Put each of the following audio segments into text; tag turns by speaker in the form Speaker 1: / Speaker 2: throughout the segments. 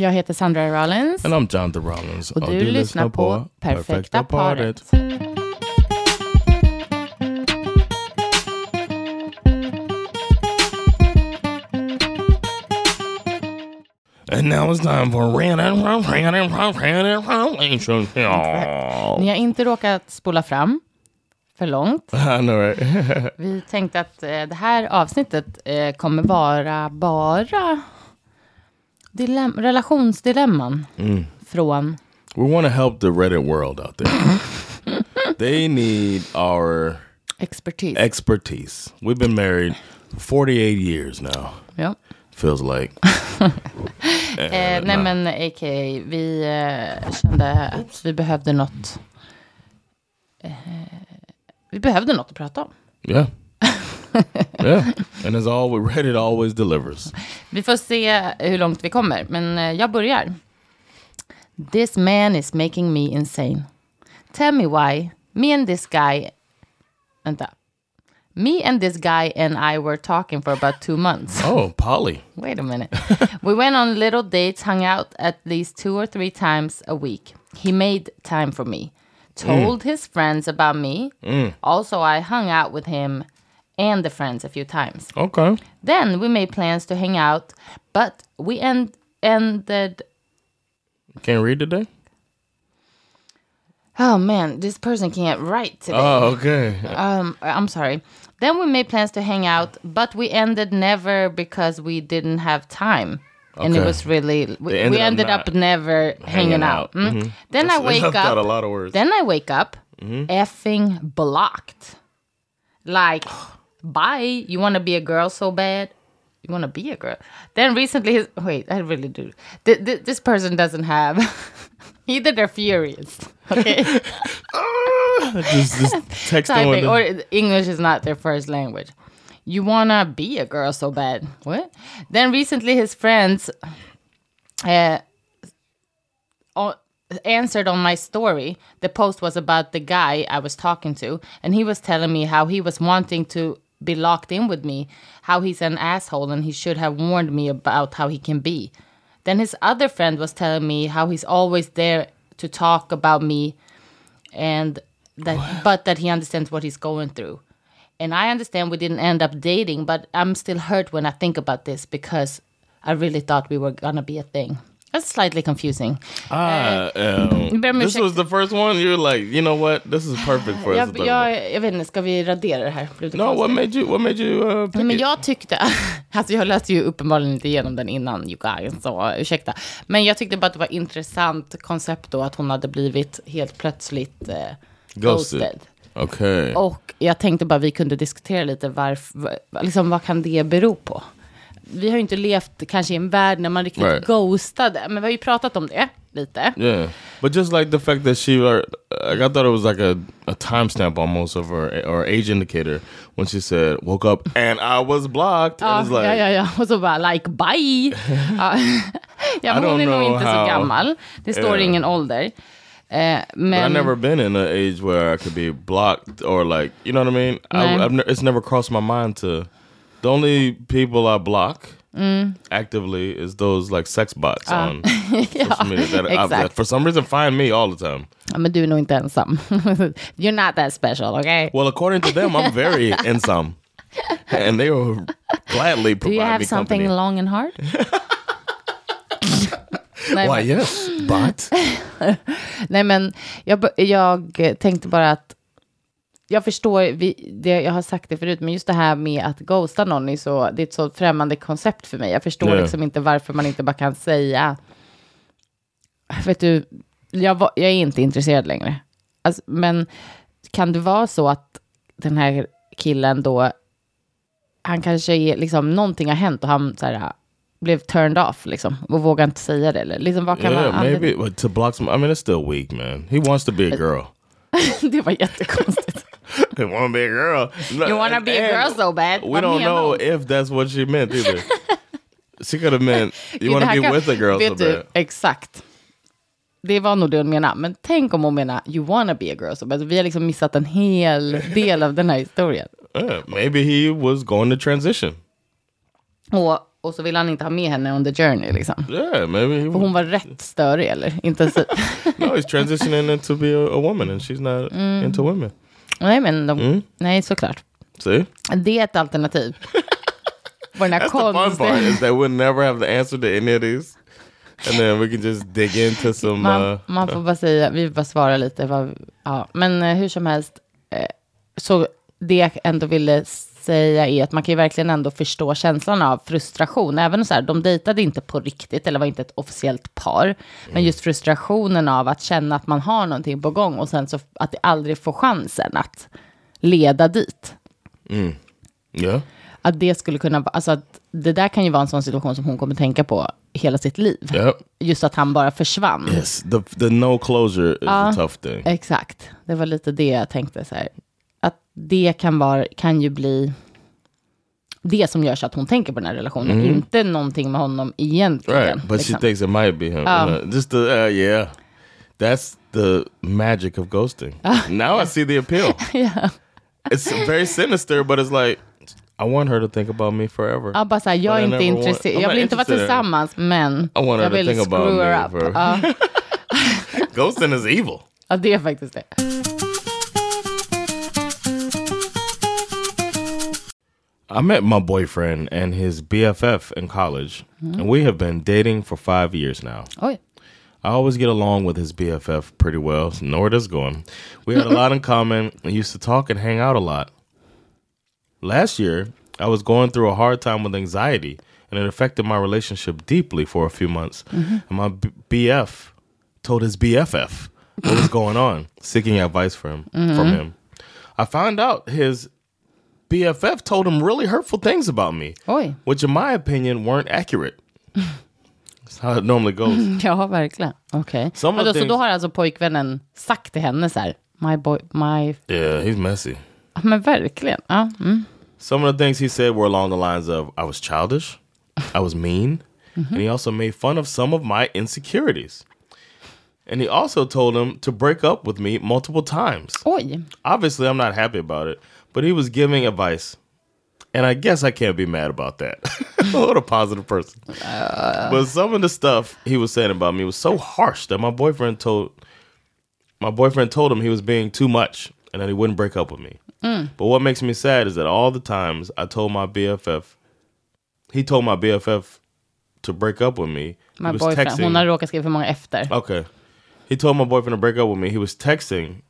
Speaker 1: Jag heter Sandra Rollins.
Speaker 2: And I'm Jonathan Rollins.
Speaker 1: Och du, lyssnar på Perfekta paret.
Speaker 2: And now it's time for
Speaker 1: Ni har inte råkat spola fram för långt. Vi tänkte att eh, det här avsnittet eh, kommer vara bara dilem- relationsdilemman från...
Speaker 2: we want to help the Reddit world out there. they need our
Speaker 1: Expertis.
Speaker 2: expertise. We've been married for 48 years now,
Speaker 1: ja.
Speaker 2: feels like.
Speaker 1: eh, nej men a.k.a. vi eh, kände att vi behövde något. Eh, vi behövde något att prata om.
Speaker 2: Yeah. yeah. And as always, Reddit always delivers.
Speaker 1: Vi får se eh, hur långt vi kommer, men eh, jag börjar. This man is making me insane. Tell me why. Me and this guy... Vänta. Me and this guy and I were talking for about two months.
Speaker 2: Oh, Polly.
Speaker 1: Wait a minute. we went on little dates, hung out at least two or three times a week. He made time for me, mm. told his friends about me. Mm. Also, I hung out with him and the friends a few times.
Speaker 2: Okay.
Speaker 1: Then we made plans to hang out, but we end ended.
Speaker 2: Can't read today?
Speaker 1: Oh man, this person can't write today.
Speaker 2: Oh, okay.
Speaker 1: Um, I'm sorry. Then we made plans to hang out, but we ended never because we didn't have time. And it was really we,
Speaker 2: They ended
Speaker 1: we
Speaker 2: up
Speaker 1: ended up never hanging, out.
Speaker 2: out.
Speaker 1: Mm.
Speaker 2: Mhm.
Speaker 1: Then I wake
Speaker 2: that's got
Speaker 1: up.
Speaker 2: a lot of words.
Speaker 1: Then I wake up, effing blocked. Like, bye. You want to be a girl so bad? You want to be a girl? Then recently, his wait, I really do. Th- th- this person doesn't have. Either they're furious, okay,
Speaker 2: just, just text
Speaker 1: typing, or English is not their first language. You wanna be a girl so bad? What? Then recently, his friends, uh, o- answered on my story. The post was about the guy I was talking to, and he was telling me how he was wanting to be locked in with me, how he's an asshole, and he should have warned me about how he can be. Then his other friend was telling me how he's always there to talk about me, and that, but that he understands what he's going through. And I understand we didn't end up dating, but I'm still hurt when I think about this because I really thought we were gonna be a thing. That's slightly confusing.
Speaker 2: Ah, um,
Speaker 1: ber om
Speaker 2: this was the first one. You're like, you know what? This is perfect for us.
Speaker 1: Jag, jag, jag vet inte, ska vi radera det här? Det blir lite
Speaker 2: No, what made you? What made you? Uh,
Speaker 1: men
Speaker 2: it?
Speaker 1: jag tyckte, alltså jag läste ju uppenbarligen inte igenom den innan you guys, så ursäkta. Men jag tyckte bara att det var intressant koncept då att hon hade blivit helt plötsligt eh,
Speaker 2: Ghosted.
Speaker 1: ghosted.
Speaker 2: Okay.
Speaker 1: Och jag tänkte bara vi kunde diskutera lite varför, liksom vad kan det bero på? Vi har ju inte levt kanske i en värld när man riktigt
Speaker 2: Right.
Speaker 1: ghostade, men vi har ju pratat om det lite.
Speaker 2: Yeah, but just like the fact that she, uh, like, I thought it was like a, a timestamp almost of her or age indicator when she said woke up and I was blocked. It's like,
Speaker 1: ja, ja, ja, och så bara like bye. ja, ja, men hon är nog inte så
Speaker 2: how-
Speaker 1: gammal. Det står
Speaker 2: Yeah.
Speaker 1: ingen ålder.
Speaker 2: But
Speaker 1: men
Speaker 2: I've never been in an age where I could be blocked or like, you know what I mean? I. I've ne- it's never crossed my mind to. The only people I block
Speaker 1: Mm.
Speaker 2: actively is those like sex bots on social media that, I've, that for some reason find me all the time.
Speaker 1: Ja, men du är nog inte ensam. You're not that special, okay?
Speaker 2: Well, according to them, I'm very insome, and they will gladly
Speaker 1: Do you have something
Speaker 2: company.
Speaker 1: long and hard? Nej,
Speaker 2: Why
Speaker 1: men-
Speaker 2: yes, but
Speaker 1: Nej men jag, jag tänkte bara att jag förstår, vi, det, jag har sagt det förut, men just det här med att ghosta någon är så, det är ett så främmande koncept för mig. Jag förstår
Speaker 2: Ja.
Speaker 1: liksom inte varför man inte bara kan säga, vet du, jag, var, jag är inte intresserad längre. Alltså, men kan det vara så att den här killen då han kanske är, liksom, någonting har hänt och han så här, blev turned off liksom. Och vågar inte säga det. Eller, liksom, vad kan
Speaker 2: Yeah,
Speaker 1: vara
Speaker 2: maybe to block some. I mean, it's still weak, man. He wants to be a girl.
Speaker 1: det var jättekonstigt.
Speaker 2: He want to be a girl.
Speaker 1: You wanna
Speaker 2: and-
Speaker 1: be a girl so bad?
Speaker 2: We don't know
Speaker 1: hon?
Speaker 2: if that's what she meant either. she could have meant you want to be
Speaker 1: kan-
Speaker 2: with a girl
Speaker 1: vet
Speaker 2: so
Speaker 1: du,
Speaker 2: bad.
Speaker 1: Exakt. Det var nog det hon menade. Men tänk om hon menar you wanna be a girl so bad. Vi har liksom missat en hel del av den här historien.
Speaker 2: Yeah, maybe he was going to transition.
Speaker 1: Och, och så vill han inte ha med henne on the journey liksom.
Speaker 2: Yeah, maybe.
Speaker 1: För hon var rätt störig eller? Inte så...
Speaker 2: no, he's transitioning into be a, a woman, and she's not
Speaker 1: Mm.
Speaker 2: into women.
Speaker 1: Nej men de...
Speaker 2: Mm.
Speaker 1: Nej såklart.
Speaker 2: See,
Speaker 1: Det är ett alternativ. På den här
Speaker 2: that's the fun
Speaker 1: konstiga...
Speaker 2: part is that we'll never have the answer to any of these, and then we can just dig into some.
Speaker 1: Man,
Speaker 2: uh,
Speaker 1: man får bara säga, vi bara svara lite. Vad, ja. Men eh, hur som helst, eh, så det jag ändå ville säga är att man kan ju verkligen ändå förstå känslan av frustration. Även så här, de dejtade inte på riktigt eller var inte ett officiellt par. Men just frustrationen av att känna att man har någonting på gång och sen så att det aldrig får chansen att leda dit.
Speaker 2: yeah.
Speaker 1: Att det skulle kunna vara, alltså att det där kan ju vara en sån situation som hon kommer tänka på hela sitt liv.
Speaker 2: Yep.
Speaker 1: Just att han bara försvann.
Speaker 2: Yes. The the no closure is
Speaker 1: Ah.
Speaker 2: a tough thing.
Speaker 1: Exakt, det var lite det jag tänkte så här. Att det kan, vara, kan ju bli det som gör så att hon tänker på den här relationen. Inte någonting med honom egentligen.
Speaker 2: Right, but
Speaker 1: liksom.
Speaker 2: she thinks it might be him.
Speaker 1: Oh.
Speaker 2: You know, just the uh, yeah, that's the magic of ghosting. now I see the appeal.
Speaker 1: yeah.
Speaker 2: It's very sinister, but it's like I want her to think about me forever.
Speaker 1: Ja, bara så här, jag är inte intresserad. Jag vill inte vara tillsammans, men
Speaker 2: I want her
Speaker 1: jag
Speaker 2: to
Speaker 1: vill
Speaker 2: think about
Speaker 1: screw her
Speaker 2: me
Speaker 1: up. Ja.
Speaker 2: Ghosting is evil.
Speaker 1: ja, det är faktiskt det.
Speaker 2: I met my boyfriend and his BFF in college, and we have been dating for five years now.
Speaker 1: Oh, Oj.
Speaker 2: I always get along with his BFF pretty well. So know where this going. We had a lot in common and used to talk and hang out a lot. Last year, I was going through a hard time with anxiety, and it affected my relationship deeply for a few months. And my B- BF told his BFF what was going on, seeking advice from from mm-hmm. him. I found out his BFF told him really hurtful things about me,
Speaker 1: Oj.
Speaker 2: which, in my opinion, weren't accurate. That's how it normally goes.
Speaker 1: Ja, verkligen. Okej.
Speaker 2: Some of
Speaker 1: Vadå,
Speaker 2: the
Speaker 1: Så
Speaker 2: things-
Speaker 1: då har alltså pojkvännen sagt till henne så här, my boy, my...
Speaker 2: Yeah, he's messy.
Speaker 1: Ja, Men verkligen. Ja. Mm.
Speaker 2: Some of the things he said were along the lines of I was childish, I was mean, and he also made fun of some of my insecurities. And he also told him to break up with me multiple times.
Speaker 1: Oj.
Speaker 2: Obviously, I'm not happy about it, but he was giving advice. And I guess I can't be mad about that. what a positive person. but some of the stuff he was saying about me was so harsh that my boyfriend told my boyfriend told him he was being too much and that he wouldn't break up with me. Mm. But what makes me sad is that all the times I told my BFF, he told my BFF to break up with me.
Speaker 1: My
Speaker 2: he was
Speaker 1: boyfriend. Hon har råkat skriva för många efter.
Speaker 2: Okay. He told my boyfriend to break up with me. He was texting.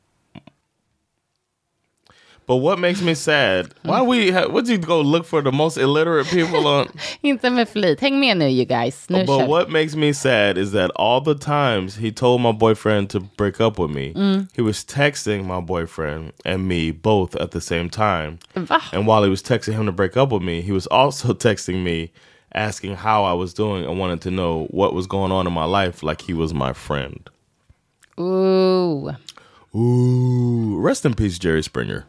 Speaker 2: But what makes me sad? Why we? Ha- would you go look for the most illiterate people on?
Speaker 1: Inte med flit. Häng med nu you guys. Nu
Speaker 2: but what makes me sad is that all the times he told my boyfriend to break up with me, mm. he was texting my boyfriend and me both at the same time.
Speaker 1: Va?
Speaker 2: And while he was texting him to break up with me, he was also texting me asking how I was doing and wanted to know what was going on in my life like he was my friend.
Speaker 1: Ooh.
Speaker 2: Ooh, rest in peace, Jerry Springer.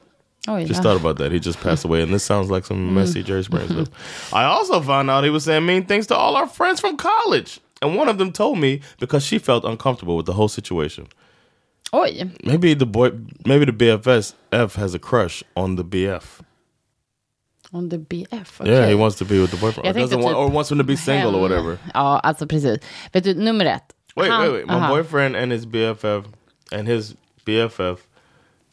Speaker 1: Oh, Oj.
Speaker 2: Just thought about that. He just passed away, and this sounds like some mm-hmm. messy Jerry Springer mm-hmm. stuff. I also found out he was saying mean things to all our friends from college, and one of them told me because she felt uncomfortable with the whole situation.
Speaker 1: Oh, Oj.
Speaker 2: Maybe the boy, maybe the BFS F has a crush on the BF.
Speaker 1: On the BF.
Speaker 2: Yeah, he wants to be with the boyfriend, or
Speaker 1: Jag tänkte
Speaker 2: doesn't want,
Speaker 1: typ
Speaker 2: or wants him to be single or whatever.
Speaker 1: Ja, ah, alltså precis. Vet du, nummer ett.
Speaker 2: Wait,
Speaker 1: Han-
Speaker 2: wait, wait. My
Speaker 1: aha.
Speaker 2: boyfriend and his BFF and his BFF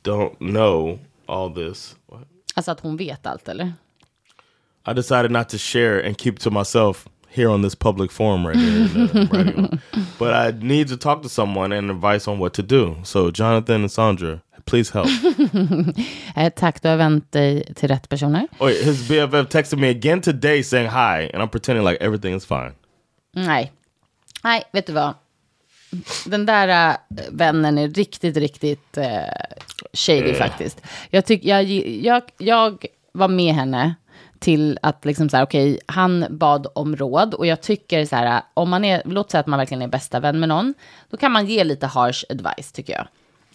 Speaker 2: don't know all this. What?
Speaker 1: Alltså att hon vet allt, eller?
Speaker 2: I decided not to share and keep to myself here on this public forum right here. radio. But I need to talk to someone and advice on what to do. So, Jonathan and Sandra, please help.
Speaker 1: Eh, tack, du har vänt dig till rätt personer.
Speaker 2: Wait, his BFF texted me again today saying hi, and I'm pretending like everything is fine.
Speaker 1: Nej. Nej, vet du vad? Den där äh, vännen är riktigt, riktigt äh, shady faktiskt. Jag, tyck, jag, jag, jag var med henne till att liksom så här, okej, han bad om råd och jag tycker så här, om man är, låt säga att man verkligen är bästa vän med någon, då kan man ge lite harsh advice tycker jag.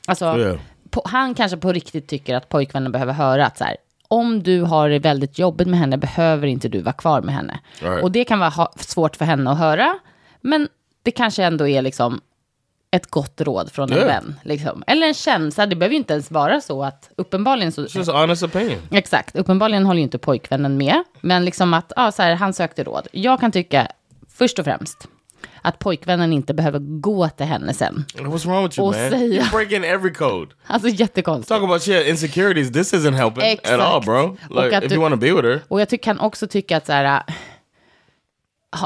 Speaker 1: Alltså,
Speaker 2: Yeah.
Speaker 1: på, han kanske på riktigt tycker att pojkvännen behöver höra att så här, om du har det väldigt jobbigt med henne behöver inte du vara kvar med henne.
Speaker 2: Right.
Speaker 1: Och det kan vara ha, svårt för henne att höra, men det kanske ändå är liksom ett gott råd från en
Speaker 2: Yeah.
Speaker 1: vän. Liksom. Eller en känsla, det behöver ju inte ens vara så att uppenbarligen så...
Speaker 2: Just honest opinion.
Speaker 1: Exakt, uppenbarligen håller ju inte pojkvännen med. Men liksom att, ja, så här, han sökte råd. Jag kan tycka, först och främst, att pojkvännen inte behöver gå till henne sen.
Speaker 2: What's wrong with you,
Speaker 1: Och
Speaker 2: man?
Speaker 1: säga-
Speaker 2: You're breaking every code.
Speaker 1: Alltså jättekonstigt.
Speaker 2: Talk about shit, insecurities. This isn't helping
Speaker 1: Exakt.
Speaker 2: at all, bro. Like, if
Speaker 1: du-
Speaker 2: you want to be with her,
Speaker 1: Och jag ty- kan också tycka att så här,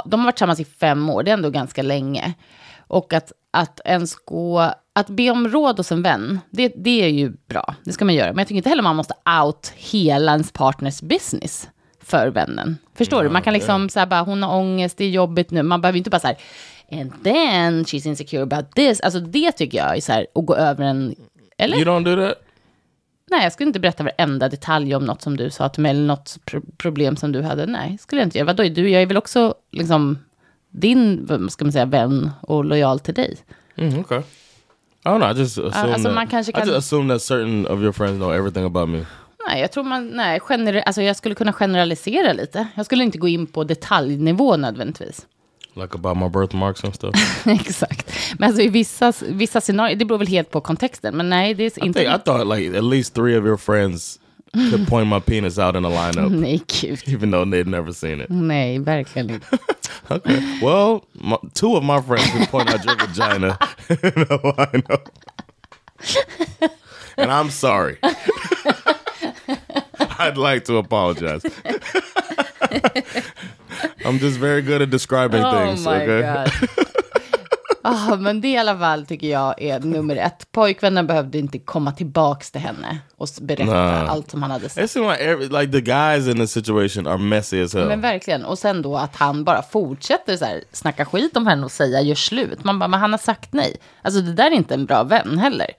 Speaker 1: de har varit tillsammans i fem år, det är ändå ganska länge. Och att, att ens gå, att be om råd hos en vän, det, det är ju bra, det ska man göra. Men jag tycker inte heller man måste out hela ens partners business för vännen. Förstår du? Man kan liksom så här bara, hon har ångest, det är jobbigt nu. Man behöver inte bara så här, and then she's insecure about this. Alltså det tycker jag är så här, att gå över en, eller?
Speaker 2: you don't do that.
Speaker 1: Nej, jag skulle inte berätta varenda detalj om något som du sa till mig, eller något pro- problem som du hade. Nej, skulle jag inte göra. Vadå, du, jag är väl också liksom din, vad ska man säga, vän och lojal till dig.
Speaker 2: Mm, okay. I don't know. I just assume
Speaker 1: alltså,
Speaker 2: that. I
Speaker 1: kan-
Speaker 2: just assume that certain of your friends know everything about me.
Speaker 1: Nej, jag tror man, nej, gener, alltså jag skulle kunna generalisera lite. Jag skulle inte gå in på detaljnivå nödvändigtvis.
Speaker 2: Like about my birthmarks and stuff.
Speaker 1: Exakt. Men alltså i vissa, vissa scenarier, det beror väl helt på kontexten. Men nej, det är
Speaker 2: I
Speaker 1: inte...
Speaker 2: think I thought like at least three of your friends could point my penis out in a lineup,
Speaker 1: Nej, gud.
Speaker 2: even though they'd never seen it.
Speaker 1: Nej, verkligen inte.
Speaker 2: Okay. Well, my, two of my friends could point out your vagina in a lineup, and I'm sorry. I'd like to apologize. I'm just very good at describing
Speaker 1: Oh
Speaker 2: things.
Speaker 1: my
Speaker 2: okay.
Speaker 1: god. Ah, men det i alla fall tycker jag är nummer ett. Pojkvännen behövde inte komma tillbaks till henne och berätta
Speaker 2: Nej.
Speaker 1: allt som han hade sett.
Speaker 2: It seems like every, like the guys in this situation are messy as hell.
Speaker 1: Men verkligen. Och sen då att han bara fortsätter så här, snacka skit om henne och säga gör slut. Man bara, men han har sagt nej. Alltså det där är inte en bra vän heller.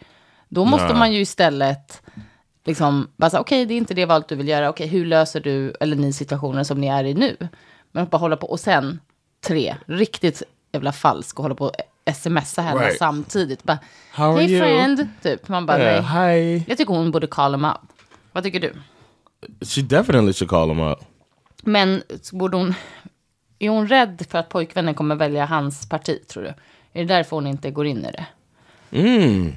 Speaker 1: Då måste
Speaker 2: Nej.
Speaker 1: man ju istället liksom bara säga, okej det är inte det valet du vill göra. Okej, hur löser du eller ni situationen som ni är i nu? Men bara hålla på. Och sen tre, riktigt jävla falsk och hålla på och smsa henne
Speaker 2: Right.
Speaker 1: samtidigt. Bara,
Speaker 2: How
Speaker 1: hey
Speaker 2: you?"
Speaker 1: friend, typ. Man bara,
Speaker 2: Yeah,
Speaker 1: nej.
Speaker 2: hi.
Speaker 1: Jag tycker hon borde call him out. Vad tycker du?
Speaker 2: She definitely should call him out.
Speaker 1: Men så borde hon... Är hon rädd för att pojkvännen kommer välja hans parti, tror du? Är det därför hon inte går in i det?
Speaker 2: Mm.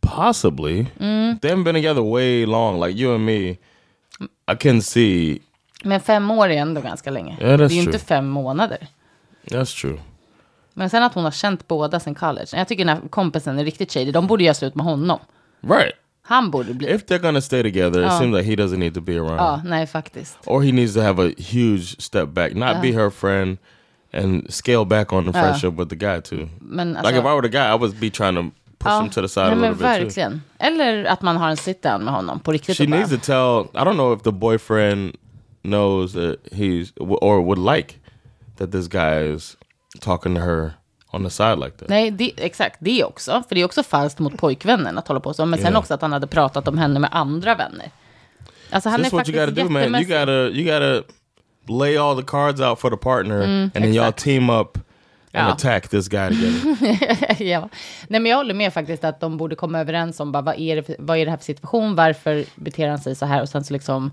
Speaker 2: Possibly.
Speaker 1: Mm.
Speaker 2: They haven't been together way long. Like you and me, I can see.
Speaker 1: Men fem år är ändå ganska länge.
Speaker 2: Ja, that's
Speaker 1: det är ju inte fem månader.
Speaker 2: That's true.
Speaker 1: Men sen att hon har känt båda sen college. Jag tycker den här kompisen är riktigt shady. De borde göra slut med honom.
Speaker 2: Right.
Speaker 1: Han borde bli...
Speaker 2: If they're gonna stay together, it seems like he doesn't need to be around.
Speaker 1: Ja, nej faktiskt.
Speaker 2: Or he needs to have a huge step back, not be her friend, and scale back on the friendship with the guy too.
Speaker 1: Men alltså...
Speaker 2: Like if I were the guy, I would be trying to push him to the side
Speaker 1: nej,
Speaker 2: a little bit too.
Speaker 1: verkligen. Eller att man har en sit down med honom på riktigt.
Speaker 2: She needs to tell. I don't know if the boyfriend knows that he's or would like that this guy is talking to her on the side like that.
Speaker 1: Nej, det, exakt det också. För det är också falskt mot pojkvännen att hålla på så. Men sen också att han hade pratat om henne med andra vänner. Alltså han
Speaker 2: This
Speaker 1: är
Speaker 2: is what you gotta do, man. You gotta you gotta lay all the cards out for the partner, and then y'all
Speaker 1: Mm,
Speaker 2: team up and
Speaker 1: Ja.
Speaker 2: attack this guy together.
Speaker 1: ja. Nej, men jag håller med faktiskt att de borde komma överens om bara, vad, är det vad är det här för situation, varför beter han sig så här och sen så liksom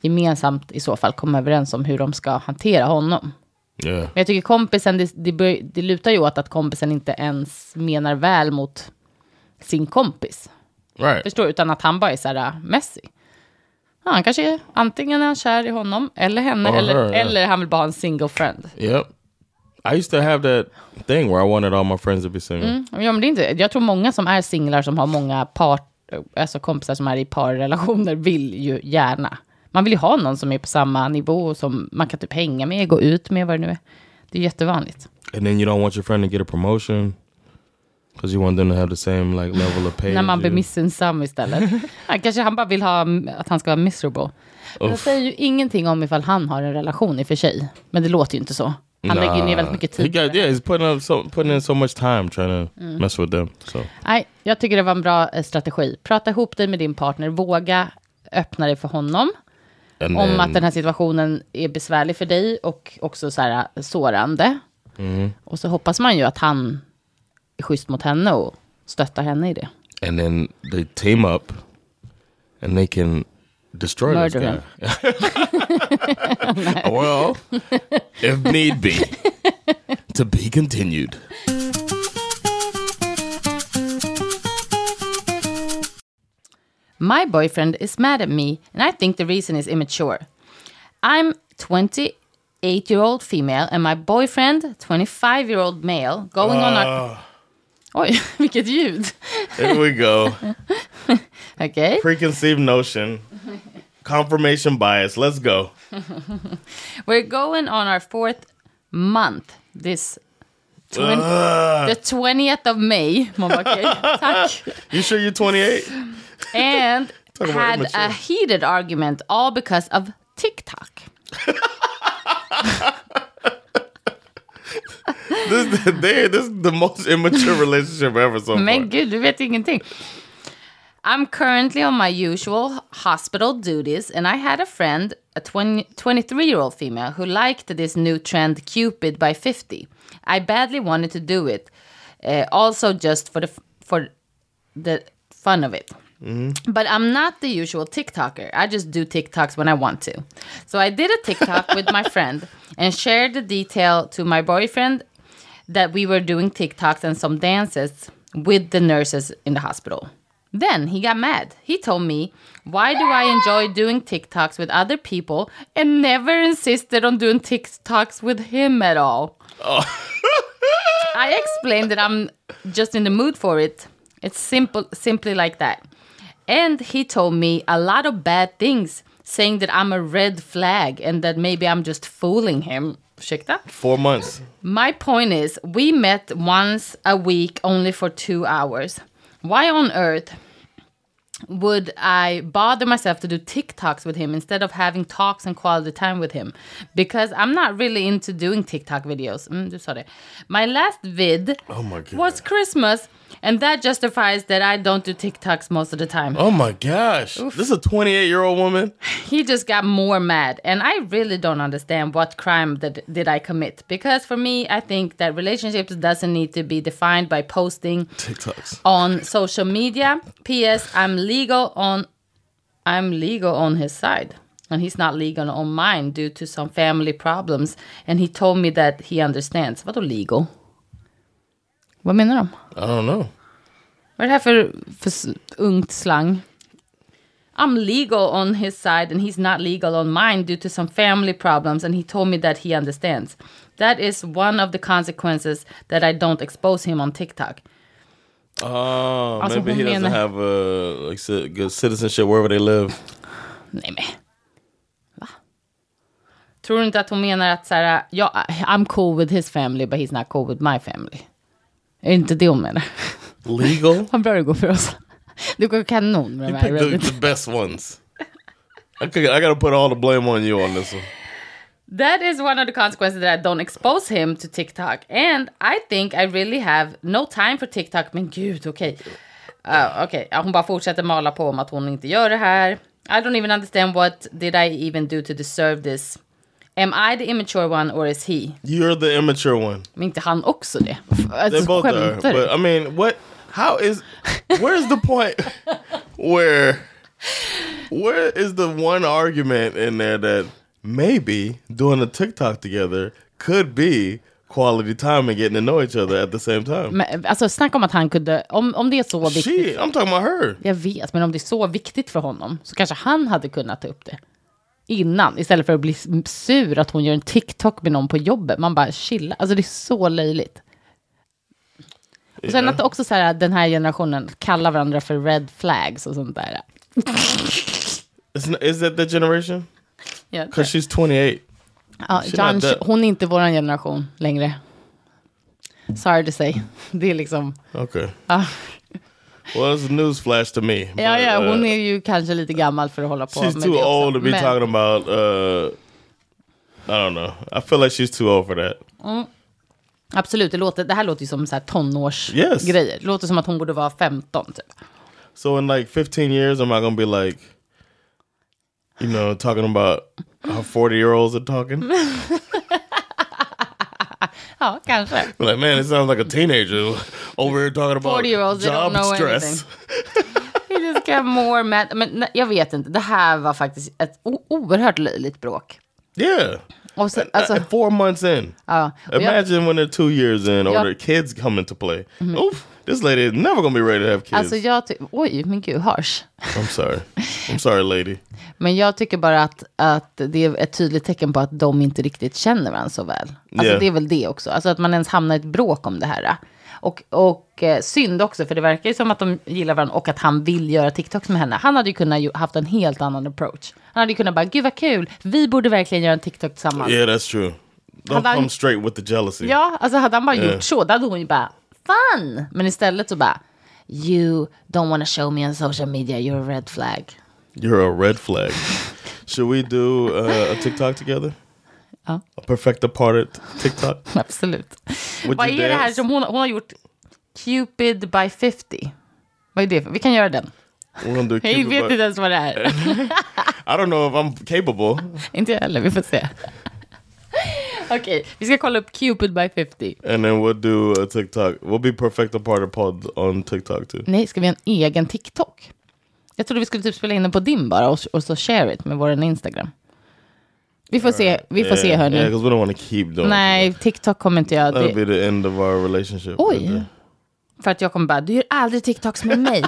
Speaker 1: gemensamt i så fall komma överens om hur de ska hantera honom.
Speaker 2: yeah.
Speaker 1: Men jag tycker kompisen, det, det, bör, det lutar ju åt att kompisen inte ens menar väl mot sin kompis.
Speaker 2: Right.
Speaker 1: Förstår? Utan att han bara är så här äh, Messi. Ja, han kanske är, antingen är han kär i honom eller henne,
Speaker 2: Or
Speaker 1: eller,
Speaker 2: her, yeah.
Speaker 1: eller han vill bara ha en single friend.
Speaker 2: Yep. I used to have that thing where I wanted all my friends to be single.
Speaker 1: Ja, men det är inte, jag tror många som är singlar som har många par, alltså kompisar som är i parrelationer vill ju gärna. Man vill ju ha någon som är på samma nivå som man kan typ hänga med, gå ut med, vad det nu är. Det är jättevanligt.
Speaker 2: And then you don't want your friend to get a promotion because you want them to have the same like level of pay.
Speaker 1: När man blir missunnsam istället. Han kanske han bara vill ha att han ska vara miserable. Men det säger ju ingenting om ifall han har en relation i och för sig. Men det låter ju inte så. Han lägger ju ner väldigt mycket
Speaker 2: He
Speaker 1: tid.
Speaker 2: got, yeah, he's putting up so putting in so much time trying to
Speaker 1: Mm.
Speaker 2: mess with them. So
Speaker 1: Nej, jag tycker det var en bra eh, strategi. Prata ihop dig med din partner, våga öppna dig för honom.
Speaker 2: And
Speaker 1: Om att den här situationen är besvärlig för dig och också så här sårande.
Speaker 2: Mm-hmm.
Speaker 1: Och så hoppas man ju att han är schysst mot henne och stöttar henne i det.
Speaker 2: and then they team up and they can destroy this
Speaker 1: Murder
Speaker 2: guy. well, if need be, to be continued.
Speaker 1: My boyfriend is mad at me, and I think the reason is immature. I'm 28 year old female, and my boyfriend, 25 year old male, going on our. Ah. Oj, vilket ljud.
Speaker 2: Here we go.
Speaker 1: Okej.
Speaker 2: Preconceived notion, confirmation bias. Let's go.
Speaker 1: We're going on our fourth month this. 20, the 20th of May. Man bara, okej, tack.
Speaker 2: You sure you're 28?
Speaker 1: And had a heated argument all because of TikTok.
Speaker 2: This, they, this is the most immature relationship ever so far.
Speaker 1: Men gud, du vet ingenting. I'm currently on my usual hospital duties, and I had a friend, a 20, 23 year old female, who liked this new trend, Cupid by 50. I badly wanted to do it, uh, also just for the f- for the fun of it. But I'm not the usual TikToker. I just do TikToks when I want to. So I did a TikTok with my friend and shared the detail to my boyfriend that we were doing TikToks and some dances with the nurses in the hospital. Then he got mad. He told me, Why do I enjoy doing TikToks with other people and never insisted on doing TikToks with him at all? Oh. I explained that I'm just in the mood for it. It's simple, simply like that. And he told me a lot of bad things, saying that I'm a red flag and that maybe I'm just fooling him. Ursäkta?
Speaker 2: Four months.
Speaker 1: My point is, we met once a week only for two hours. Why on earth would I bother myself to do TikToks with him instead of having talks and quality time with him? Because I'm not really into doing TikTok videos. Mm, du sa det. My last vid
Speaker 2: Oh my
Speaker 1: was Christmas, and that justifies that I don't do TikToks most of the time.
Speaker 2: Oh my gosh. This is a 28 year old woman.
Speaker 1: he just got more mad and i really don't understand what crime that did i commit because for me i think that relationships doesn't need to be defined by posting
Speaker 2: TikToks.
Speaker 1: on social media ps i'm legal on i'm legal on his side and he's not legal on mine due to some family problems and he told me that he understands vadå legal vad menar de
Speaker 2: I don't know.
Speaker 1: vad är det här för, för s- ungt slang? I'm legal on his side and he's not legal on mine due to some family problems and he told me that he understands. That is one of the consequences that I don't expose him on TikTok.
Speaker 2: Oh,
Speaker 1: Alltså,
Speaker 2: maybe he doesn't
Speaker 1: menar-
Speaker 2: have uh, like good citizenship wherever they live.
Speaker 1: Nej men. Va? Tror du inte att hon menar att så här, ja, I'm cool with his family but he's not cool with my family? Är det inte det hon menar?
Speaker 2: Legal?
Speaker 1: Vad bra det går för oss. Det går kanon med de
Speaker 2: You
Speaker 1: här
Speaker 2: picked the,
Speaker 1: Reddit.
Speaker 2: the best ones. I, could, I gotta put all the blame on you on this one.
Speaker 1: That is one of the consequences that I don't expose him to TikTok. And I think I really have no time for TikTok. Men gud, okej. Uh, okej, ja, hon bara fortsätter mala på om att hon inte gör det här. I don't even understand what did I even do to deserve this. Am I the immature one or is he?
Speaker 2: You're the immature one.
Speaker 1: Men inte han också det?
Speaker 2: They
Speaker 1: Alltså,
Speaker 2: both are.
Speaker 1: skämtar du?
Speaker 2: But I mean, what? How is? Where's the point where? Where is the one argument in there that maybe doing a TikTok together could be quality time and getting to know each other at the same time?
Speaker 1: Men, alltså snacka om att han kunde, om, om det är så viktigt.
Speaker 2: She, I'm talking about her.
Speaker 1: Jag vet, men om det är så viktigt för honom så kanske han hade kunnat ta upp det innan istället för att bli sur att hon gör en TikTok med någon på jobbet. Man bara chilla. Alltså det är så löjligt. Och sen
Speaker 2: Yeah.
Speaker 1: att också så här, den här generationen kallar varandra för red flags och sånt där.
Speaker 2: Is that the generation?
Speaker 1: Ja,
Speaker 2: Because she's 28.
Speaker 1: ja, John, hon är inte vår generation längre. Sorry to say. Det är liksom...
Speaker 2: Okay.
Speaker 1: Ah.
Speaker 2: Well, it's a news flash to me.
Speaker 1: Ja, ja, hon
Speaker 2: uh,
Speaker 1: är ju kanske lite gammal för att hålla på
Speaker 2: She's
Speaker 1: med
Speaker 2: too
Speaker 1: det också.
Speaker 2: old to be
Speaker 1: Men-
Speaker 2: talking about. Uh, I don't know. I feel like she's too old for that.
Speaker 1: Absolut, det, låter, det här låter ju som så här tonårsgrejer.
Speaker 2: Yes.
Speaker 1: Det låter som att hon borde vara 15 typ.
Speaker 2: So in like 15 years, am I gonna be like, You know, talking about how 40 year olds are talking.
Speaker 1: Ja, kanske.
Speaker 2: like, man, it sounds like a teenager over here talking about
Speaker 1: 40-year-olds, they don't
Speaker 2: job stress.
Speaker 1: You just get more mad. Men jag vet inte, det här var faktiskt ett oerhört löjligt bråk.
Speaker 2: Yeah.
Speaker 1: Och så, alltså,
Speaker 2: four months in.
Speaker 1: ja. Och jag,
Speaker 2: Imagine when they're two years in or
Speaker 1: Ja.
Speaker 2: their kids come into play. Oof, this lady is never gonna be ready to have kids.
Speaker 1: alltså jag oj, men gud, harsh.
Speaker 2: I'm sorry. I'm sorry, lady.
Speaker 1: Men jag tycker bara att, att det är ett tydligt tecken på att de inte riktigt känner varandra så väl. Alltså
Speaker 2: Yeah.
Speaker 1: det är väl det också. Alltså att man ens hamnar i ett bråk om det här. Och, och eh, synd också, för det verkar ju som att de gillar varandra och att han vill göra TikToks med henne. Han hade ju kunnat ju haft en helt annan approach. Han hade ju kunnat bara, gud vad kul, vi borde verkligen göra en TikTok tillsammans.
Speaker 2: Yeah, that's true. Don't
Speaker 1: Hade han-
Speaker 2: come straight with the jealousy.
Speaker 1: Ja, alltså hade han bara
Speaker 2: Yeah.
Speaker 1: gjort så, då hade hon ju bara, fun! Men istället så bara, you don't wanna show me on social media, you're a red flag.
Speaker 2: You're a red flag. Should we do uh, a TikTok together?
Speaker 1: Ja.
Speaker 2: A perfect departed TikTok?
Speaker 1: Absolut.
Speaker 2: Would
Speaker 1: Vad är det här
Speaker 2: dance?
Speaker 1: som hon, hon har gjort? Cupid by 50. Vad är det? Vi kan göra den. Jag vet inte ens vad det är.
Speaker 2: I don't know if I'm capable.
Speaker 1: inte jag heller, vi får se. Okej, vi ska kolla upp Cupid by 50.
Speaker 2: And then we'll do a TikTok. We'll be perfect departed pod on TikTok too.
Speaker 1: Nej, ska vi ha en egen TikTok? Jag trodde vi skulle typ spela in den på din bara och, och så share it med vår Instagram. Vi får se, vi får se
Speaker 2: Yeah,
Speaker 1: hörni.
Speaker 2: Yeah, we don't want to keep doing
Speaker 1: Nej, TikTok kommer inte jag.
Speaker 2: That'll
Speaker 1: Det,
Speaker 2: be the end of our relationship.
Speaker 1: Oj.
Speaker 2: right
Speaker 1: för att jag kommer bara, du gör aldrig TikToks med mig.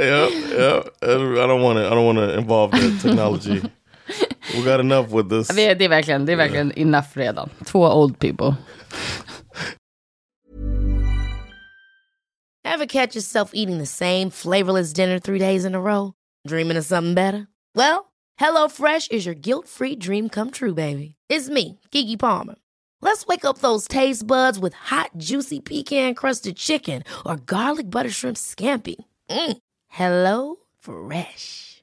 Speaker 2: yeah, yeah. I don't want to. I don't want to involve that technology. we got enough with this.
Speaker 1: Vi- det är verkligen, det är verkligen enough redan. Två old people.
Speaker 3: Ever catch yourself eating the same flavorless dinner three days in a row? Dreaming of something better? Well, hello fresh is your guilt free dream come true, baby. It's me, Gigi Palmer. Let's wake up those taste buds with hot, juicy pecan crusted chicken or garlic butter shrimp scampi. Mm. Hello Fresh.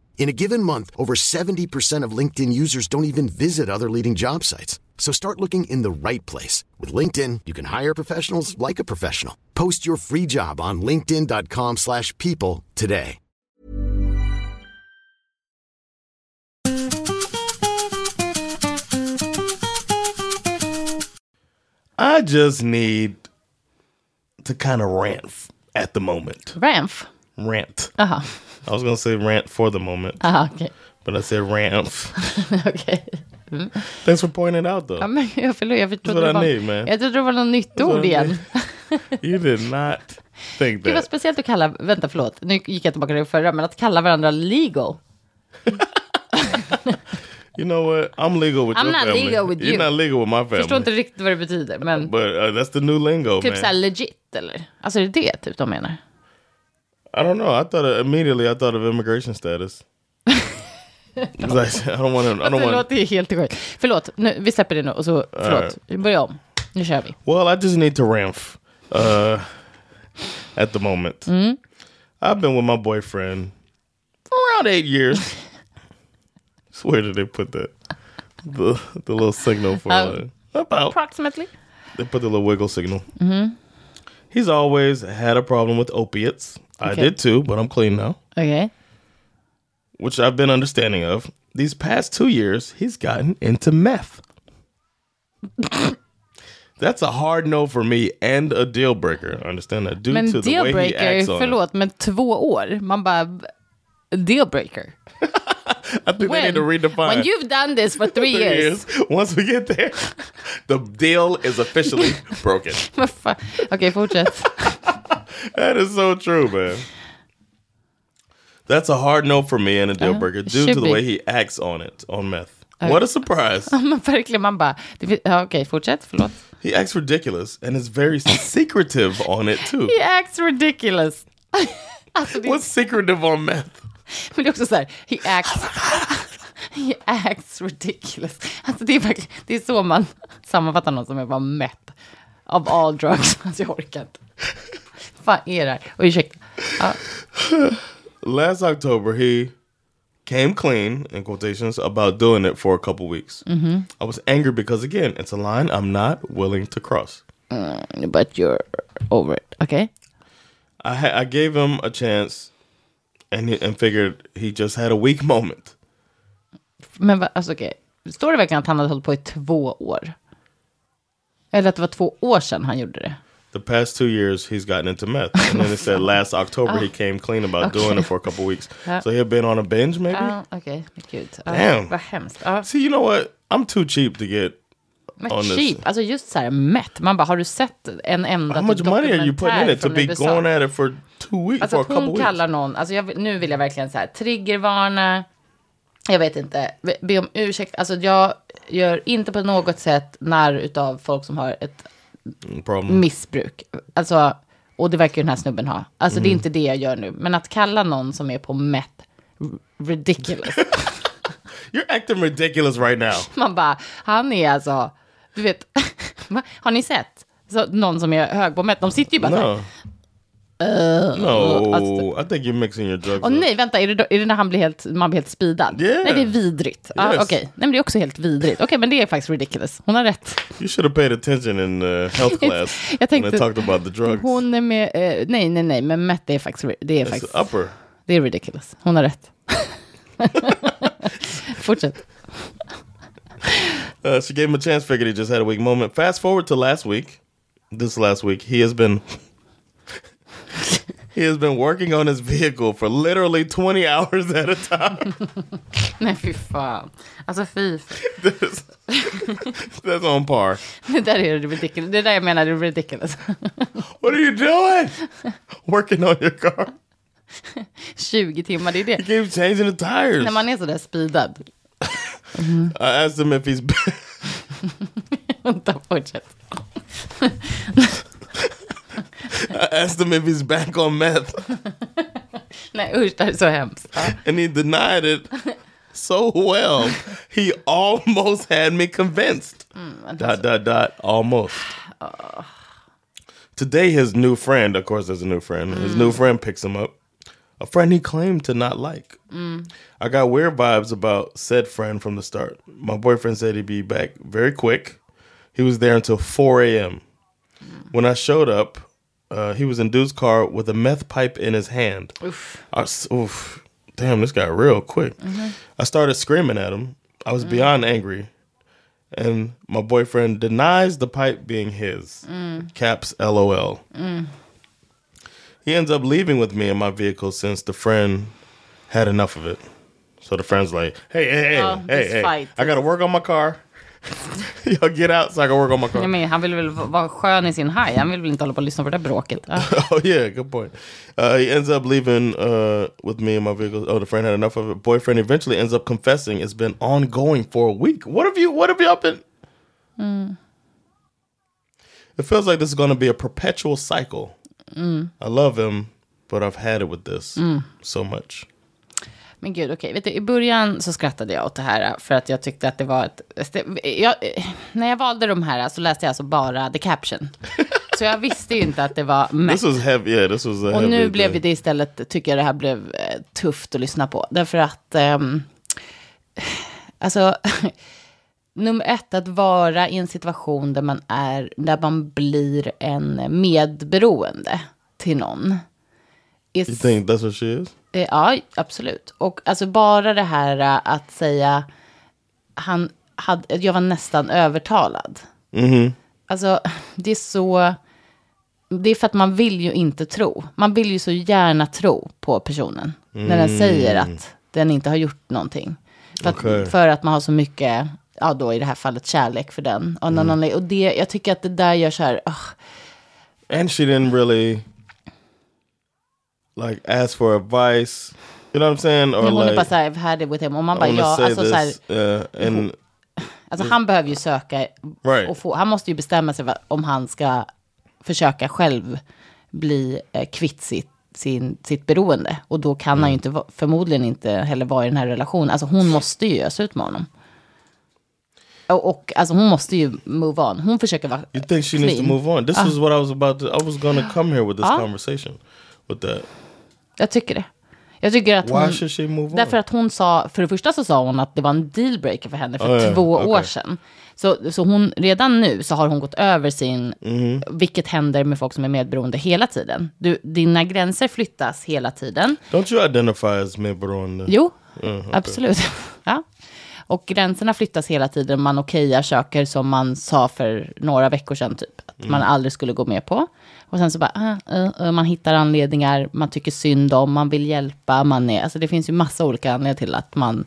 Speaker 4: In a given month, over 70% of LinkedIn users don't even visit other leading job sites. So start looking in the right place. With LinkedIn, you can hire professionals like a professional. Post your free job on linkedin.com/people slash people today.
Speaker 2: I just need to kind of rant at the moment.
Speaker 1: Ramf.
Speaker 2: Rant.
Speaker 1: Jaha, uh-huh.
Speaker 2: I was gonna say rant for the moment,
Speaker 1: Aha, okej.
Speaker 2: but I said rant.
Speaker 1: Okej.
Speaker 2: Thanks for pointing it out, though.
Speaker 1: Ja, men jag, förlåt, jag, trodde det
Speaker 2: I
Speaker 1: var,
Speaker 2: need, man.
Speaker 1: jag trodde det var något nytt ord igen.
Speaker 2: you did not think
Speaker 1: Det var
Speaker 2: that.
Speaker 1: speciellt att kalla, vänta förlåt, nu gick jag tillbaka till det förra, men att kalla varandra legal.
Speaker 2: You know what? I'm legal with
Speaker 1: I'm
Speaker 2: your
Speaker 1: not
Speaker 2: family.
Speaker 1: legal with
Speaker 2: You're
Speaker 1: you.
Speaker 2: not legal with my family.
Speaker 1: Förstår inte riktigt vad det betyder, men
Speaker 2: But uh, that's the new lingo,
Speaker 1: typ
Speaker 2: man.
Speaker 1: såhär legit eller? Alltså är det det typ de menar?
Speaker 2: I don't know. I thought uh, immediately. I thought of immigration status. I don't want to. I don't
Speaker 1: Det
Speaker 2: want.
Speaker 1: låter ju helt sjukt. Förlåt, nu, vi släpper det nu och så, förlåt, vi börjar om. Nu kör vi.
Speaker 2: Well, I just need to ramp uh, at the moment.
Speaker 1: Mm.
Speaker 2: I've been with my boyfriend for around eight years. so where did they put that? The the little signal for
Speaker 1: uh,
Speaker 2: about.
Speaker 1: Approximately.
Speaker 2: They put the little wiggle signal. He's always had a problem with opiates. I
Speaker 1: Okay.
Speaker 2: did too, but I'm clean now,
Speaker 1: Okay.
Speaker 2: which I've been understanding of. These past two years, he's gotten into meth. That's a hard no for me and a deal breaker. I Understand that due
Speaker 1: Men
Speaker 2: to the way he
Speaker 1: dealbreaker,
Speaker 2: acts on it.
Speaker 1: förlåt, men två år, man bara, dealbreaker.
Speaker 2: I think they need to redefine.
Speaker 1: when you've done this for three
Speaker 2: Three
Speaker 1: years.
Speaker 2: Once we get there, the deal is officially broken.
Speaker 1: Vad fan? Okej, fortsätt.
Speaker 2: That is so true, man. That's a hard no for me and a deal breaker due to the
Speaker 1: be.
Speaker 2: way he acts on it, on meth. What a surprise.
Speaker 1: Men verkligen, man bara, ja, okej, fortsätt, förlåt.
Speaker 2: he acts ridiculous and is very secretive on it too.
Speaker 1: He acts ridiculous. alltså, det,
Speaker 2: What's secretive on meth?
Speaker 1: men det är också så här, he acts, He acts ridiculous. Alltså det är verkligen, det är så man sammanfattar någon som är bara mätt av all drugs. Alltså jag orkar inte. Fan är det här? Och ursäkta. Ja.
Speaker 2: Last October, he came clean in quotations about doing it for a couple weeks. I was angry because again, it's a line I'm not willing to cross.
Speaker 1: But you're over it. Okej.
Speaker 2: I I gave him a chance, and he, and figured he just had a weak moment.
Speaker 1: Men va, alltså okej. Står det verkligen att han hade hållit på i två år? Eller att det var två år sedan han gjorde det?
Speaker 2: The past two years, he's gotten into meth, and then it said last October he came clean about doing it for a couple weeks.
Speaker 1: Yeah.
Speaker 2: So he had been on a binge, maybe.
Speaker 1: Ja, okej. Men Gud. Ja,
Speaker 2: Damn.
Speaker 1: Vad hemskt. Ja.
Speaker 2: See, you know what? I'm too cheap to get.
Speaker 1: Men cheap, alltså just så här mätt. Man bara, har du sett en enda
Speaker 2: How much money are you putting in it to be
Speaker 1: USA?
Speaker 2: going at it for two weeks,
Speaker 1: Alltså
Speaker 2: for a
Speaker 1: att
Speaker 2: couple
Speaker 1: hon
Speaker 2: weeks?
Speaker 1: kallar någon, alltså jag, nu vill jag verkligen så här triggervarna. Jag vet inte, be, om ursäkt. Alltså jag gör inte på något sätt narr utav folk som har ett
Speaker 2: Problem.
Speaker 1: missbruk. Alltså, och det verkar ju den här snubben ha. Alltså
Speaker 2: Mm.
Speaker 1: det är inte det jag gör nu. Men att kalla någon som är på r- ridiculous.
Speaker 2: You're acting ridiculous right now.
Speaker 1: Man bara, han är alltså, du vet, har ni sett? Så, någon som är hög på mätt, de sitter ju bara så här.
Speaker 2: No.
Speaker 1: alltså-
Speaker 2: I think you're mixing your drugs. Up.
Speaker 1: nej, vänta, är det, då, är det när han blir helt, man blir helt speedad?
Speaker 2: Yeah.
Speaker 1: Nej, det är vidrigt. Ah,
Speaker 2: Yes.
Speaker 1: Okej, nej men det är också helt vidrigt. Okej, men det är faktiskt ridiculous. Hon har rätt.
Speaker 2: You should have paid attention in uh, health class
Speaker 1: Jag
Speaker 2: when
Speaker 1: tänkte-
Speaker 2: they talked about the drugs.
Speaker 1: Hon är med, eh, nej, nej, nej, men Matt det är faktiskt, det är
Speaker 2: It's
Speaker 1: faktiskt,
Speaker 2: upper.
Speaker 1: det är ridiculous. Hon har rätt. Fortsätt.
Speaker 2: Uh, she gave him a chance, figured he just had a weak moment. Fast forward to last week. This last week, he has been he has been working on his vehicle for literally 20 hours at a time.
Speaker 1: Nej, fy fan. Alltså fy.
Speaker 2: This- that's on par.
Speaker 1: Det där är ridiculous. Det är där jag menar är ridiculous.
Speaker 2: What are you doing? Working on your car.
Speaker 1: 20 timmar, det är
Speaker 2: He
Speaker 1: det.
Speaker 2: keeps changing the tires.
Speaker 1: När man är sådär speedad.
Speaker 2: I asked him if he's.
Speaker 1: Vänta, fortsätt.
Speaker 2: I asked him if he's back on meth,
Speaker 1: Nej, usch, det här är så hemskt.
Speaker 2: And he denied it so well. He almost had me convinced. Dot dot dot. Almost. Today, his new friend, of course, there's a new friend. His new friend picks him up. A friend he claimed to not like. I got weird vibes about said friend from the start. My boyfriend said he'd be back very quick. He was there until 4 a.m. When I showed up, uh, he was in dude's car with a meth pipe in his hand. I s- oof. Damn, this got real quick. I started screaming at him. I was beyond angry. And my boyfriend denies the pipe being his. Caps LOL. He ends up leaving with me in my vehicle since the friend had enough of it. So the friend's like, hey, hey, hey,
Speaker 1: Oh,
Speaker 2: hey, hey,
Speaker 1: fight.
Speaker 2: I got to work on my car. Y'all get out so I can work on my car.
Speaker 1: Jag menar, han vill väl vara skön i sin haj. Han vill väl inte hålla på och lyssna på det där bråket.
Speaker 2: Oh yeah, good point. Uh, he ends up leaving uh, with me and my vehicle. Oh, the friend had enough of it. Boyfriend eventually ends up confessing it's been ongoing for a week. What have you? What have y'all been? It feels like this is going to be a perpetual cycle. I love him, but I've had it with this so much.
Speaker 1: Men gud, okej. Vet du, I början så skrattade jag åt det här för att jag tyckte att det var ett... Jag, när jag valde de här så läste jag alltså bara the caption. Så jag visste ju inte att det var
Speaker 2: This
Speaker 1: mest.
Speaker 2: was heavy. Yeah, this was
Speaker 1: Och nu blev det istället, tycker jag det här blev eh, tufft att lyssna på. Därför att, ehm, alltså, nummer ett, att vara i en situation där man är, där man blir en medberoende till någon. Is,
Speaker 2: You think that's what she is?
Speaker 1: Eh, Ja, absolut. Och alltså bara det här eh, att säga, han hade, jag var nästan övertalad. Alltså, det är så, det är för att man vill ju inte tro. Man vill ju så gärna tro på personen. När den säger att den inte har gjort någonting. För att, för att man har så mycket, ja då i det här fallet kärlek för den. Och, annan- och det, jag tycker att det där gör så här, ah,
Speaker 2: And she didn't really like ask for advice. You know what I'm saying? Or
Speaker 1: hon är
Speaker 2: like,
Speaker 1: bara så här, I've had it with him. Och man bara, ja, alltså
Speaker 2: this, uh, and
Speaker 1: Alltså han behöver ju söka
Speaker 2: Right.
Speaker 1: och få, han måste ju bestämma sig om han ska försöka själv bli eh, kvitt sitt, sin, sitt beroende. Och då kan han ju inte, va- förmodligen inte heller vara i den här relationen. Alltså hon måste ju ösa ut med honom. Och, och alltså hon måste ju move on. Hon försöker vara
Speaker 2: You think she needs to
Speaker 1: clean.
Speaker 2: move on? This was what I was about to. I was to come here with this
Speaker 1: Ah.
Speaker 2: conversation. With that,
Speaker 1: Jag tycker det. Jag tycker att
Speaker 2: why
Speaker 1: hon...
Speaker 2: should she move on?
Speaker 1: Därför att hon sa, för det första så sa hon att det var en dealbreaker för henne för
Speaker 2: Oh, ja,
Speaker 1: två år sedan. Så, så hon, redan nu så har hon gått över sin,
Speaker 2: Mm-hmm.
Speaker 1: vilket händer med folk som är medberoende hela tiden. Du, dina gränser flyttas hela tiden.
Speaker 2: Don't you identify as medberoende?
Speaker 1: Jo,
Speaker 2: Mm,
Speaker 1: absolut. ja. Och gränserna flyttas hela tiden. Man okejar saker som man sa för några veckor sedan typ. Att man aldrig skulle gå med på. Och sen så bara, ah, uh, uh, man hittar anledningar, man tycker synd om, man vill hjälpa, man är, alltså det finns ju massa olika anledningar till att man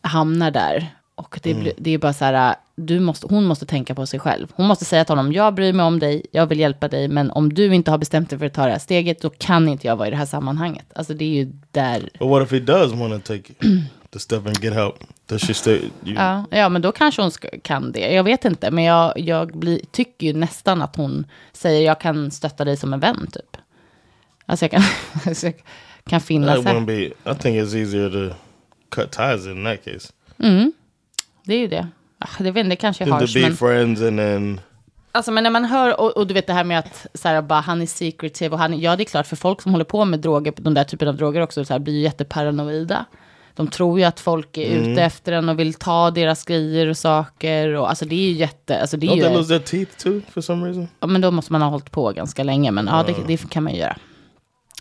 Speaker 1: hamnar där. Och det, blir, det är bara så här, du måste, hon måste tänka på sig själv. Hon måste säga till honom, jag bryr mig om dig, jag vill hjälpa dig, men om du inte har bestämt dig för att ta det här steget, då kan inte jag vara i det här sammanhanget. Alltså det är ju där
Speaker 2: But what if he does want to take the step and get help?
Speaker 1: Ja, ja, men då kanske hon ska, kan det. Jag vet inte, men jag, jag blir, tycker ju nästan att hon säger jag kan stötta dig som en vän, typ. Alltså jag kan, alltså jag kan finnas här.
Speaker 2: be. I think it's easier to cut ties in that case
Speaker 1: Det är ju det. Ah, Det, vet, det kanske är
Speaker 2: to
Speaker 1: harsh,
Speaker 2: be
Speaker 1: men,
Speaker 2: friends and then.
Speaker 1: alltså, men när man hör, och, och du vet det här med att så här, bara, han är secretive och han, ja det är klart för folk som håller på med droger, de där typen av droger också, så här, blir ju jätteparanoida. De tror ju att folk är
Speaker 2: Mm.
Speaker 1: ute efter en och vill ta deras grejer och saker. Och, alltså det är ju jätte, alltså det är
Speaker 2: Don't
Speaker 1: ju...
Speaker 2: they lose their teeth too for some reason?
Speaker 1: Ja, men då måste man ha hållit på ganska länge, men ja, det, det kan man ju göra.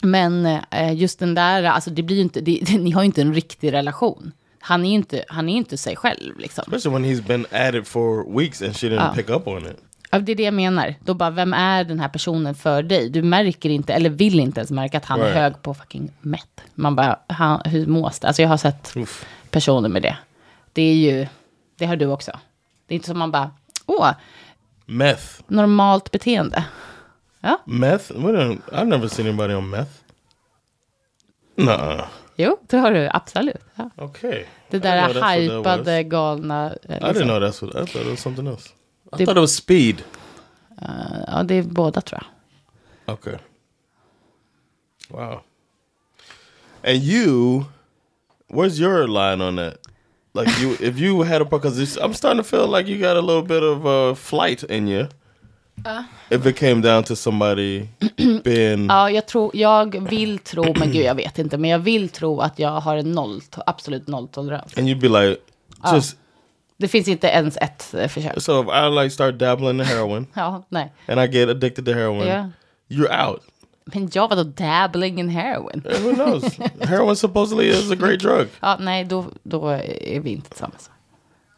Speaker 1: Men eh, just den där, alltså det blir ju inte, det, ni har ju inte en riktig relation. Han är ju inte, han är inte sig själv liksom.
Speaker 2: Especially when he's been at it for weeks and she didn't pick up on it.
Speaker 1: Ja, det är det jag menar. Då bara, vem är den här personen för dig? Du märker inte, eller vill inte ens märka att han är
Speaker 2: Right.
Speaker 1: hög på fucking meth. Man bara, han, hur mås det? Alltså jag har sett
Speaker 2: Oof.
Speaker 1: personer med det. Det är ju, det har du också. Det är inte som man bara, åh,
Speaker 2: Meth.
Speaker 1: normalt beteende.
Speaker 2: Meth? We don't, I've never seen anybody on meth. Nuh
Speaker 1: Jo, det har du absolut. Ja.
Speaker 2: Okay.
Speaker 1: Det
Speaker 2: I
Speaker 1: där
Speaker 2: didn't know that's what that
Speaker 1: hypade,
Speaker 2: was.
Speaker 1: galna... eh,
Speaker 2: I didn't
Speaker 1: Liksom.
Speaker 2: know that's what. I thought it was something else. I
Speaker 1: Det-
Speaker 2: thought it was speed.
Speaker 1: Ja, det är båda tror jag.
Speaker 2: Okay. Wow. And you, where's your line on that? Like you, if you had a because I'm starting to feel like you got a little bit of uh, flight in you. if it came down to somebody being
Speaker 1: Ja, jag, tror, jag vill tro, men gud jag vet inte, men jag vill tro att jag har en noll, absolut nolltolerans.
Speaker 2: and you'd be like, just
Speaker 1: Det finns inte ens ett eh, försök.
Speaker 2: so if I like start dabbling in heroin
Speaker 1: Ja, nej.
Speaker 2: and I get addicted to heroin,
Speaker 1: Ja.
Speaker 2: you're out.
Speaker 1: Men jag var då dabbling in heroin.
Speaker 2: Who knows? heroin supposedly is a great drug.
Speaker 1: Ja, nej, då, då är vi inte tillsammans.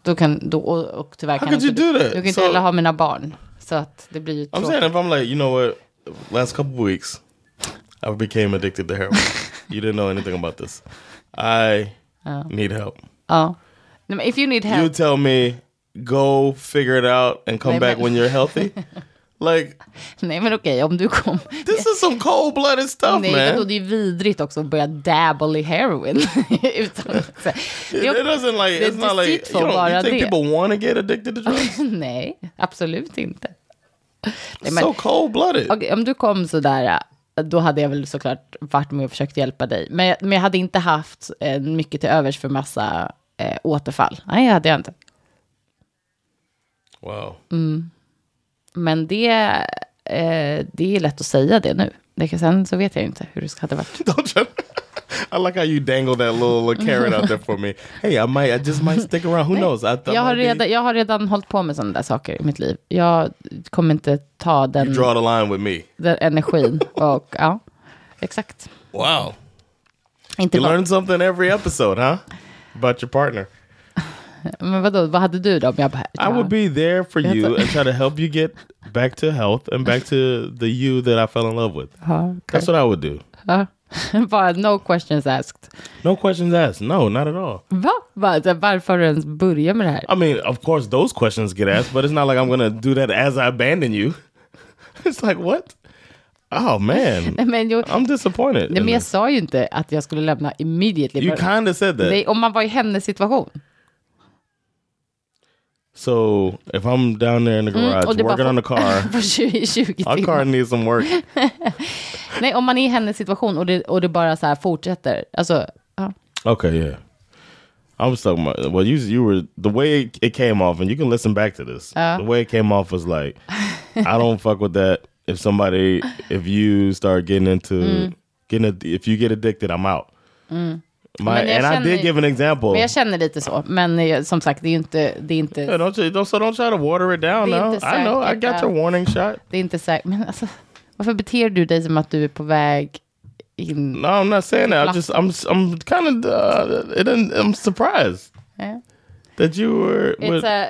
Speaker 1: Då kan, då, och, och tyvärr
Speaker 2: How
Speaker 1: kan
Speaker 2: could
Speaker 1: inte,
Speaker 2: you do that?
Speaker 1: Du kan inte
Speaker 2: So-
Speaker 1: heller ha mina barn. Så att det blir ju
Speaker 2: I'm saying
Speaker 1: tråkigt.
Speaker 2: if I'm like, you know what, last couple weeks, I became addicted to heroin. you didn't know anything about this. I need help.
Speaker 1: Ja. If you need
Speaker 2: You
Speaker 1: help.
Speaker 2: tell me, go figure it out and come
Speaker 1: Nej,
Speaker 2: back
Speaker 1: men-
Speaker 2: when you're healthy. like
Speaker 1: Nej, men okej, om du kom.
Speaker 2: this is some cold blooded stuff,
Speaker 1: Nej,
Speaker 2: man.
Speaker 1: vadå, det är vidrigt också att börja dabble i heroin. Utan, så, det
Speaker 2: it doesn't like
Speaker 1: det
Speaker 2: it's not like you, don't, you think
Speaker 1: det.
Speaker 2: people want to get addicted to drugs.
Speaker 1: Nej, absolut inte. Nej, men,
Speaker 2: so cold blooded.
Speaker 1: okej, om du kom sådär, då hade jag väl såklart varit med och försökt hjälpa dig. Men, men jag hade inte haft eh, mycket till övers för massa eh, återfall. Nej, det hade jag inte.
Speaker 2: Wow.
Speaker 1: Men det, eh, det är lätt att säga det nu. Det kan, sen så vet jag inte hur det hade varit.
Speaker 2: I like how you dangle that little carrot out there for me. Hey, I might, I just might stick around. Who knows?
Speaker 1: Jag har, redan, jag har redan hållit på med sådana där saker i mitt liv. Jag kommer inte ta den,
Speaker 2: you draw the line with me.
Speaker 1: den energin. Och, ja, exakt.
Speaker 2: Wow.
Speaker 1: Inte
Speaker 2: You learn something every episode, huh? About your partner.
Speaker 1: men vadå, vad hade du då? Om jag bara,
Speaker 2: I would be there for you and try to help you get back to health and back to the you that I fell in love with.
Speaker 1: Ja, okej.
Speaker 2: That's what I would do.
Speaker 1: Bara no questions asked.
Speaker 2: No questions asked. No, not at all.
Speaker 1: Va? Va? Varför ens börjat med det här?
Speaker 2: I mean, of course, those questions get asked, but it's not like I'm going to do that as I abandon you. it's like, what? Oh, man.
Speaker 1: Men, jo,
Speaker 2: I'm disappointed.
Speaker 1: nej, men jag sa ju inte att jag skulle lämna immediately.
Speaker 2: You kind of said that.
Speaker 1: Nej, om man var i hennes situation.
Speaker 2: So if I'm down there in the garage
Speaker 1: och det bara
Speaker 2: working on the car,
Speaker 1: På 20, 20
Speaker 2: our car needs some work.
Speaker 1: Nej, om man är i hennes situation och det, och det bara så här fortsätter. Alltså, ja.
Speaker 2: Okay, yeah. I was talking about well, you you were the way it, it came off, and you can listen back to this.
Speaker 1: Uh.
Speaker 2: the way it came off was like, I don't fuck with that. If somebody, if you start getting into
Speaker 1: Mm.
Speaker 2: getting, a, if you get addicted, I'm out. My,
Speaker 1: Men jag
Speaker 2: and I
Speaker 1: känner-
Speaker 2: did give an example.
Speaker 1: Men jag känner lite så. Men eh, som sagt, det är inte, det är inte,
Speaker 2: Yeah, don't, don't so don't try to water it down now.
Speaker 1: inte
Speaker 2: I know I
Speaker 1: säkert,
Speaker 2: got your warning shot.
Speaker 1: det är inte säkert. Men alltså, varför beter du dig som att du är på väg in?
Speaker 2: No, I'm not saying that. I just I'm I'm kind of uh, I'm surprised
Speaker 1: Yeah.
Speaker 2: that you were.
Speaker 1: It's
Speaker 2: with-
Speaker 1: a,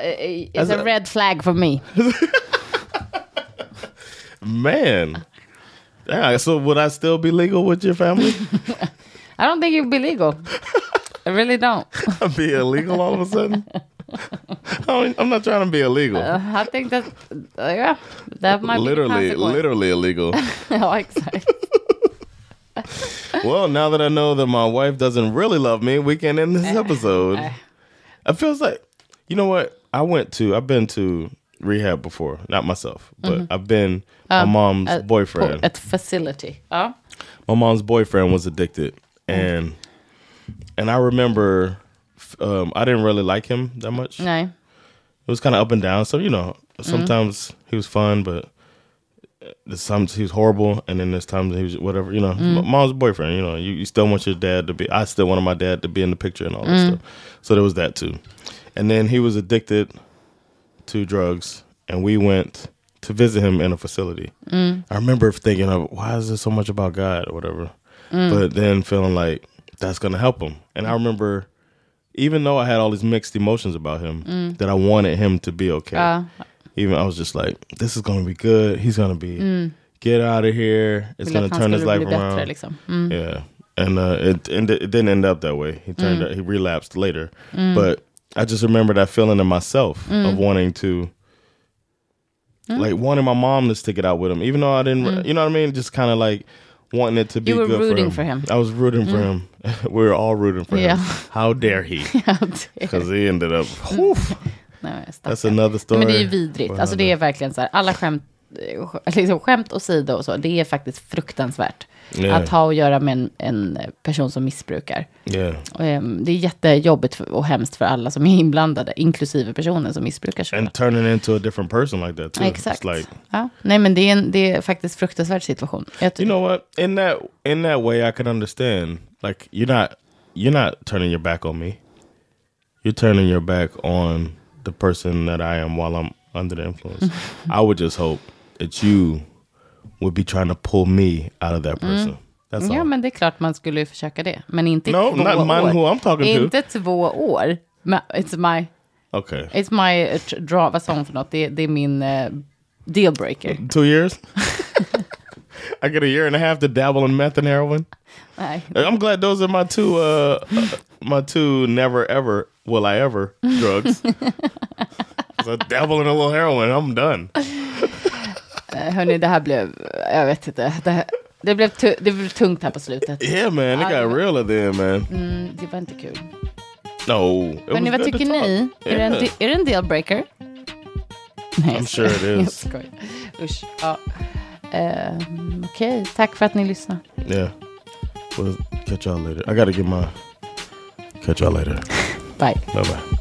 Speaker 1: it's
Speaker 2: As
Speaker 1: a
Speaker 2: a-
Speaker 1: red flag for me.
Speaker 2: man. Yeah, so would I still be legal with your family?
Speaker 1: I don't think you'd be legal. I really don't.
Speaker 2: I'd be illegal all of a sudden. I I'm not trying to be illegal.
Speaker 1: I think that, uh, yeah, that might
Speaker 2: literally, literally illegal.
Speaker 1: ja, exakt.
Speaker 2: well, now that I know that my wife doesn't really love me, we can end this episode. It feels like, you know what? I went to, I've been to rehab before, not myself, but I've been my mom's
Speaker 1: Uh,
Speaker 2: boyfriend.
Speaker 1: at facility. Ja.
Speaker 2: my mom's boyfriend was addicted, and and I remember um, I didn't really like him that much.
Speaker 1: Nej.
Speaker 2: It was kind of up and down. So you know, sometimes he was fun, but there's times he was horrible, and then there's times he was whatever. You know, m- mom's boyfriend. You know, you, you still want your dad to be. I still wanted my dad to be in the picture and all that stuff. So there was that too, and then he was addicted to drugs, and we went to visit him in a facility. I remember thinking of why is there so much about God or whatever, but then feeling like that's gonna help him. And I remember, even though I had all these mixed emotions about him, that I wanted him to be okay.
Speaker 1: Ja.
Speaker 2: Even I was just like, this is gonna be good. He's gonna be get out of here. It's gonna turn his life around.
Speaker 1: bättre liksom. Mm.
Speaker 2: Yeah, and uh, it it didn't end up that way. He turned out, he relapsed later, but I just remember that feeling in myself of wanting to, like wanting my mom to stick it out with him, even though I didn't. You know what I mean? Just kind of like wanting it to be.
Speaker 1: You were
Speaker 2: good
Speaker 1: rooting
Speaker 2: for him.
Speaker 1: for him.
Speaker 2: I was rooting for him. we were all rooting for
Speaker 1: Yeah.
Speaker 2: him. How dare he? Because he ended up. whew,
Speaker 1: Nej,
Speaker 2: that's another story.
Speaker 1: Men det är ju vidrigt. Alltså det är verkligen så här, alla skämt, sk- liksom skämt åsido och så, det är faktiskt fruktansvärt.
Speaker 2: Yeah.
Speaker 1: Att ha att göra med en, en person som missbrukar.
Speaker 2: Yeah.
Speaker 1: Ehm, det är jättejobbigt och hemskt för alla som är inblandade, inklusive personen som missbrukar. såklart.
Speaker 2: And turning into a different person like that too.
Speaker 1: Exakt.
Speaker 2: Like
Speaker 1: ja. Nej, men det är, en, det är faktiskt fruktansvärd situation.
Speaker 2: You know what? In that in that way, I can understand. Like you're not you're not turning your back on me. You're turning your back on the person that I am while I'm under the influence. I would just hope that you would be trying to pull me out of that person. That's
Speaker 1: Ja,
Speaker 2: all.
Speaker 1: men det är klart man skulle försöka det. Men inte i
Speaker 2: No,
Speaker 1: två
Speaker 2: not mine
Speaker 1: år.
Speaker 2: who I'm talking to.
Speaker 1: Inte två år. It's my,
Speaker 2: Okay.
Speaker 1: it's my uh, draw, vad sa hon för något? Det, det är min uh, dealbreaker.
Speaker 2: Two years. I get a year and a half to dabble in meth and heroin.
Speaker 1: Nej.
Speaker 2: I'm glad those are my two uh my two never ever will I ever drugs. so dabble in a little heroin, I'm done.
Speaker 1: Eh, Hörni, det här blev, jag vet inte. Det, här, det, blev, det blev tungt här på slutet.
Speaker 2: Yeah, man, it got real at the end, man.
Speaker 1: Mm, det var inte kul.
Speaker 2: No,
Speaker 1: Hörni, vad tycker ni? Är, det en,
Speaker 2: Yeah.
Speaker 1: är det en dealbreaker? Nej,
Speaker 2: I'm sure it.
Speaker 1: Jag
Speaker 2: is.
Speaker 1: skojar. Usch. Ja. Ehm, Okej, tack för att ni lyssnade.
Speaker 2: Yeah. Well, catch y'all later. I gotta get my catch y'all later.
Speaker 1: Bye.
Speaker 2: Bye bye.